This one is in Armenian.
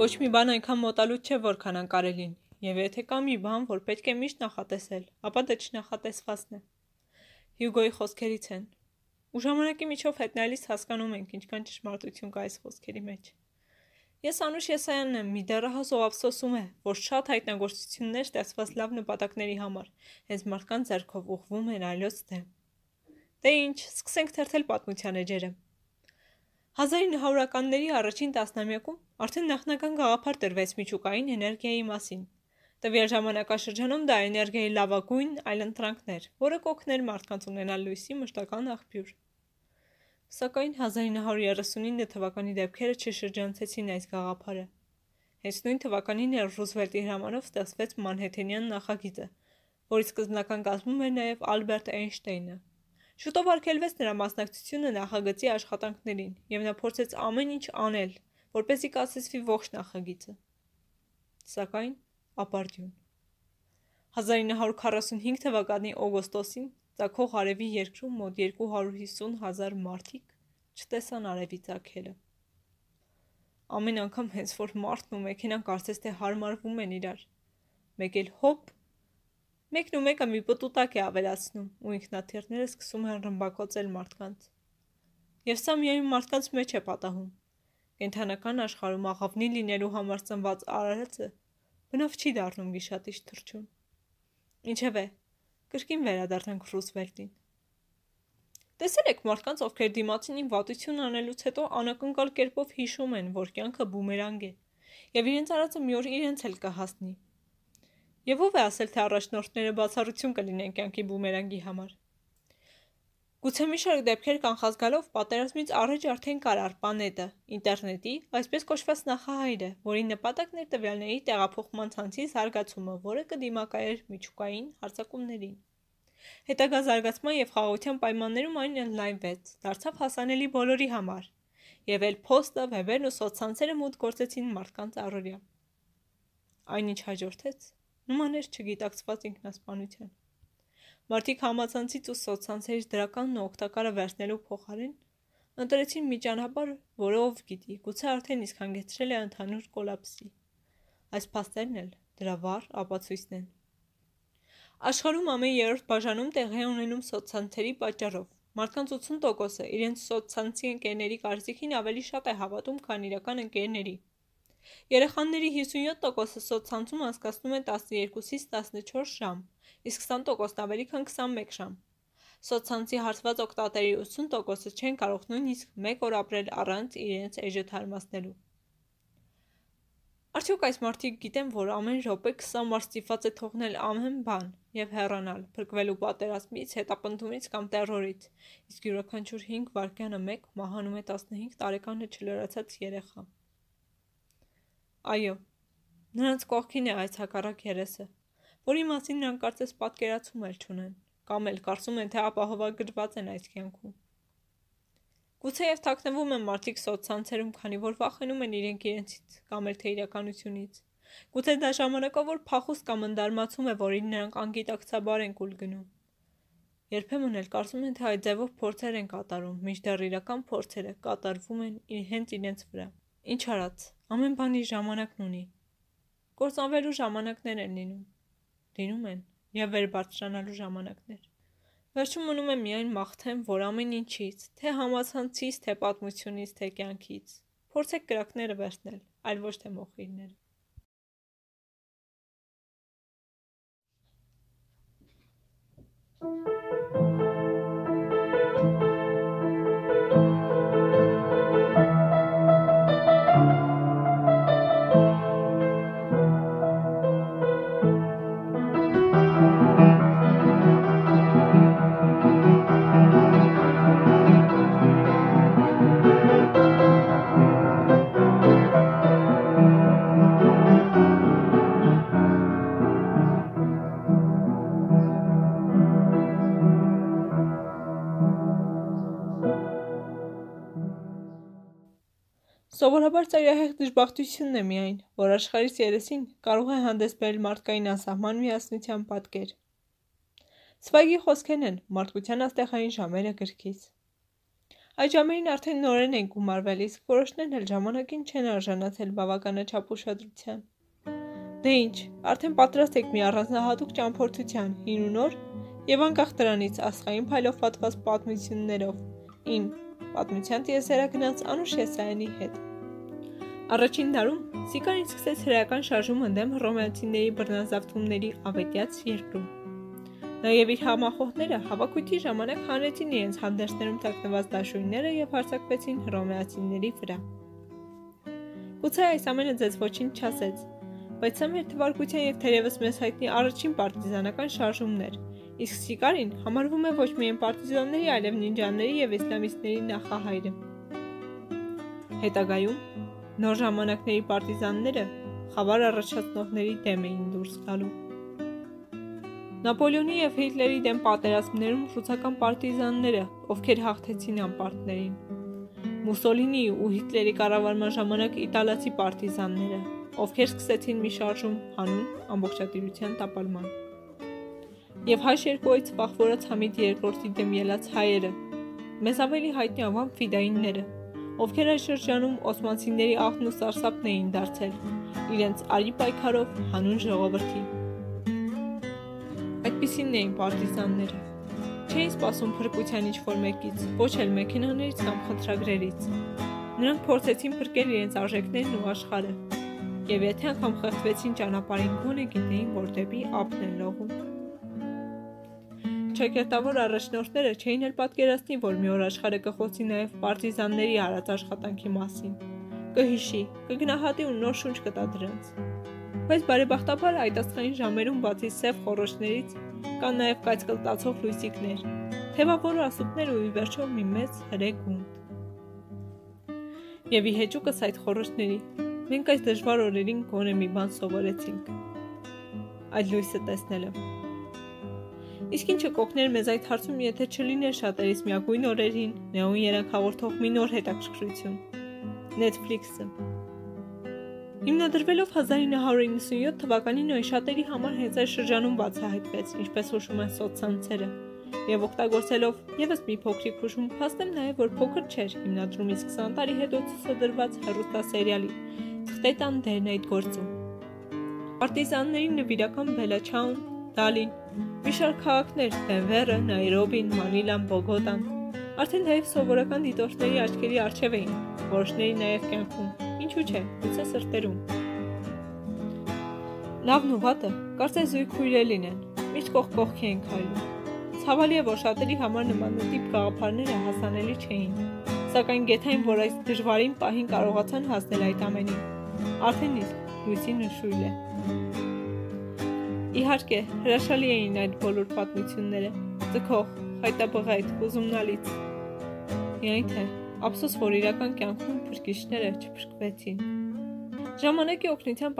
Ոչ մի բան այնքան մոտալուտ չէ, որքան անկարելին, եւ եթե կա մի բան, որ պետք է միշտ նախատեսել, ապա դա չնախատեսվածն է։ Հյուգոյի խոսքերից են։ Ու ժամանակի միջով հետնայելիս հասկանում ենք, ինչքան ճշմարտություն կա այս խոսքերի մեջ։ Ես Անուշ Եսայանն եմ, մի դեռահաս ով ափսոսում է, որ շատ հայտնագործություններ ստեղծված լավ նպատակների համար, հենց մարդկանց ձեռքով ուղղվում են այլոց դեմ։ Դե ինչ, սկսենք թերթել պատմության էջերը։ 1900-ականների առաջին տասնամյակում արդեն նախնական գաղափար տրվեց միջուկային էներգիայի մասին։ Տվյալ ժամանակաշրջանում դա էներգիայի լավագույն այլընտրանքն էր, որը կօգներ մարդկանց ունենալ լույսի մշտական աղբյուր։ Սակայն 1939 թվականի դեպքերը չշրջանցեցին այս գաղափարը։ Հենց նույն թվականին էր Ռուզվելտի հրամանով ստեղծվեց Մանհեթենյան նախագիծը, որի սկզբնական կազմում էր նաև Ալբերտ Էյնշտեյնը։ Շուտով արգելվեց նրա մասնակցությունը նախագծի աշխատանքներին, եւ նա փորձեց ամեն ինչ անել, որպեսզի կասեցվի ողջ նախագիծը։ Սակայն ապարդյուն 1945 թվականի օգոստոսին ցակող արևի երկրում մոտ 250 հազար մարդիկ չտեսան արևի ցակելը։ Ամեն անգամ հենց որ մարդն ու մեքենան կարծես թե հարմարվում են իրար, մեկ էլ հոպ Մեկն ու մեկը մի պտուտակ է ավելացնում ու ինքնաթիռները սկսում են ռմբակոծել մարդկանց։ Եվ սա միայն մարդկանց մեջ է պատահում։ Կենթանական աշխարհում աղավնի լինելու համար ծնված արարածը բնավ չի դառնում գիշատիչ թրջուն։ Ինչևէ, կրկին վերադարձանք Ռուսվելտին։ Տեսել եք մարդկանց, ովքեր դիմացինին վատություն անելուց հետո անակնկալ կերպով հիշում են, որ կյանքը բումերանգ է, եւ իրենց արածը մի օր իրենց էլ կհասնի։ Եվ ով է ասել, թե առաջնորդները բացառություն կլինեն կյանքի բումերանգի համար։ Գուցե մի շարք դեպքեր կանխազգալով պատերազմից առաջ արդեն կար Արպանետը, ինտերնետի, այսպես կոչված նախահայրը, որի նպատակն էր տվյալների տեղափոխման ցանցի զարգացումը, որը կդիմակայեր միջուկային հարձակումներին։ Հետագա զարգացման եւ խաղաղության պայմաններում այն ընդլայնվեց, դարձավ հասանելի բոլորի համար, եւ էլ փոստը, վեբերն ու սոցցանցերը մուտք գործեցին մարդկանց առօրյա։ Այնինչ հաջորդեց նման էր չգիտակցված ինքնասպանության։ Մարդիկ համացանցից ու սոցցանցերից դրականն ու օգտակարը վերցնելու փոխարեն ընտրեցին մի ճանապարհ, որը ով գիտի, գուցե արդեն իսկ հանգեցրել է ընդհանուր կոլապսի։ Այս փաստերն էլ դրա վառ ապացույցն են։ Աշխարհում ամեն երրորդ բաժանում տեղի ունենում սոցցանցերի պատճառով։ Մարդկանց 80%-ը իրենց սոցցանցի ընկերների կարծիքին ավելի շատ է հավատում, քան իրական ընկերների։ Երեխաների 57%-ը սոցցանցում անցկացնում են 12-ից 14 ժամ, իսկ 20%-ն ավելի քան 21 ժամ։ Սոցցանցի հարցված օգտատերի 80%-ը չեն կարող նույնիսկ մեկ օր ապրել առանց իրենց էժը թարմացնելու։ Արդյոք այս մարդիկ գիտեն, որ ամեն րոպե 20 մարդ ստիպված է թողնել ամեն բան եւ հեռանալ, փրկվելու պատերազմից, հետապնդումից կամ terrorից, իսկ յուրաքանչյուր 5 վայրկյանը 1 մահանում է 15 տարեկանը չլրացած երեխա։ Այո, նրանց կողքին է այս հակառակ երեսը, որի մասին նրանք կարծես պատկերացում էլ չունեն, կամ էլ կարծում են, թե ապահովագրված են այս կյանքում։ Գուցեև թաքնվում են մարդիկ սոցցանցերում, քանի որ վախենում են իրենք իրենցից կամ էլ թե իրականությունից։ Գուցե դա ժամանակավոր փախուստ կամ ընդարմացում է, որին նրանք անգիտակցաբար են կուլ գնում։ Երբեմն էլ կարծում են, թե այդ ձևով փորձեր են կատարում, մինչդեռ իրական փորձերը կատարվում են հենց իրենց վրա։ Ինչ արած, Ամեն բան իր ժամանակն ունի։ Կործանվելու ժամանակներ են լինում։ Լինում են եւ վեր բարձրանալու ժամանակներ։ Վերջում մնում է միայն մաղթեմ, որ ամեն ինչից, թե համացանցից, թե պատմությունից, թե կյանքից, փորձեք կրակները վերցնել, այլ ոչ թե մոխիրները։ Սովորաբար ծայրահեղ դժբախտությունն է միայն, որ աշխարհից երեսին կարող է հանդես բերել մարդկային անսահման միասնության պատկեր։ Սվայգի խոսքերն են մարդկության աստեղային ժամերը գրքից։ Այդ ժամերին արդեն նորեն են գումարվել, իսկ որոշներն էլ ժամանակին չեն արժանացել բավականաչափ ուշադրության։ Դե ինչ, արդեն պատրաստ եք մի առանձնահատուկ ճամփորդության, հին ու նոր, եւ անկախ դրանից ասխային փայլով պատված պատմություններով, իմ պատմության տիեզերագնաց Անուշ Եսայանի հետ։ Առաջին դարում Սիկարին սկսեց հրեական շարժում ընդդեմ հռոմեացիների բռնազավթումների ավետյաց երկրում։ Նաև իր համախոհները հավաքույթի ժամանակ հանրեցին իրենց հանդերձներում թաքնված դաշույնները եւ հարձակվեցին հռոմեացիների վրա։ Գուցե այս ամենը ձեզ ոչինչ չասեց, բայց սա մեր թվարկության եւ թերևս մեզ հայտնի առաջին պարտիզանական շարժումն էր, իսկ Սիկարին համարվում է ոչ միայն պարտիզանների, այլև նինջաների եւ իսլամիստների նախահայրը։ Հետագայում նոր ժամանակների պարտիզանները խավար առաջացնողների դեմ էին դուրս գալու։ Նապոլեոնի եւ Հիտլերի դեմ պատերազմներում ռուսական պարտիզանները, ովքեր հաղթեցին անպարտներին։ Մուսոլինի ու Հիտլերի կառավարման ժամանակ իտալացի պարտիզանները, ովքեր սկսեցին մի շարժում հանուն ամբողջատիրության տապալման։ Եվ հայ շերկոյից վախվորած Համիդ II-ի դեմ ելած հայերը, մեզ ավելի հայտնի անվան ֆիդայինները, ովքեր այս շրջանում օսմանցիների աղբն ու սարսափն էին դարձել իրենց արի պայքարով հանուն ժողովրդի։ Այդպիսինն էին պարտիզանները։ Չէին սպասում փրկության ինչ-որ մեկից, ոչ էլ մեքենաներից կամ խնդրագրերից։ Նրանք փորձեցին փրկել իրենց արժեքներն ու աշխարհը։ Եվ եթե անգամ խեղդվեցին ճանապարհին, գոնե գիտեին, որ դեպի ափն են լողում։ Չեկերտավոր առաջնորդները չէին էլ պատկերացնի, որ մի օր աշխարհը կխոսի նաև պարտիզանների արած աշխատանքի մասին։ Կհիշի, կգնահատի ու նոր շունչ կտա դրանց բայց բարեբախտաբար այդ աստղային ժամերում բացի սև խորոշներից կան նաև կայծկլտացող լույսիկներ, թևավորը ասուտներ ու ի վերջո մի մեծ հրե գունդ։ Եվ ի հեճուկս այդ խորոշների մենք այս դժվար օրերին գոնե մի բան սովորեցինք։ Այդ լույսը տեսնելը։ Իսկ ինչը կօգներ մեզ այդ հարցում, եթե չլիներ շատերիս միագույն օրերին նեոն երանգ հաղորդող մի նոր հետաքրքրություն։ Netflix-ը Հիմնադրվելով 1997 թվականին նույն շատերի համար հենց այս շրջանում բացահայտվեց, ինչպես հուշում են սոցցանցերը, եւ օգտագործելով եւս մի փոքրիկ հուշում փաստեմ նաեւ որ փոքր չէր հիմնադրումից 20 տարի հետո ցուցադրված հեռուստասերիալի Թղթետան դերն այդ գործում։ Պարտիզանների նվիրական Բելաչաուն, Դալին, մի շարք քաղաքներ՝ Դենվերը, Նայրոբին, Մանիլան, Բոգոտան, արդեն նաև սովորական դիտորդների աչքերի առջև էին, որոշների նաև կյանքում ինչու՞ չէ, գուցե սրտերում։ Լավն ու վատը կարծես զույգ քույրերին են, միշտ կողք կողքի են քայլում։ Ցավալի է, որ շատերի համար նմանատիպ գաղափարները հասանելի չէին, սակայն գեթային, որ այս դժվարին պահին կարողացան հասնել այդ ամենին, արդեն իսկ լույսի նշույլ է։ Իհարկե, հրաշալի էին այդ բոլոր պատմությունները, ձգող, խայտաբղայտ, հուզումնալից։ Միայն թե Ափսոս, որ իրական կյանքում փրկիչները չփրկվեցին։ Ժամանակի օգնությամբ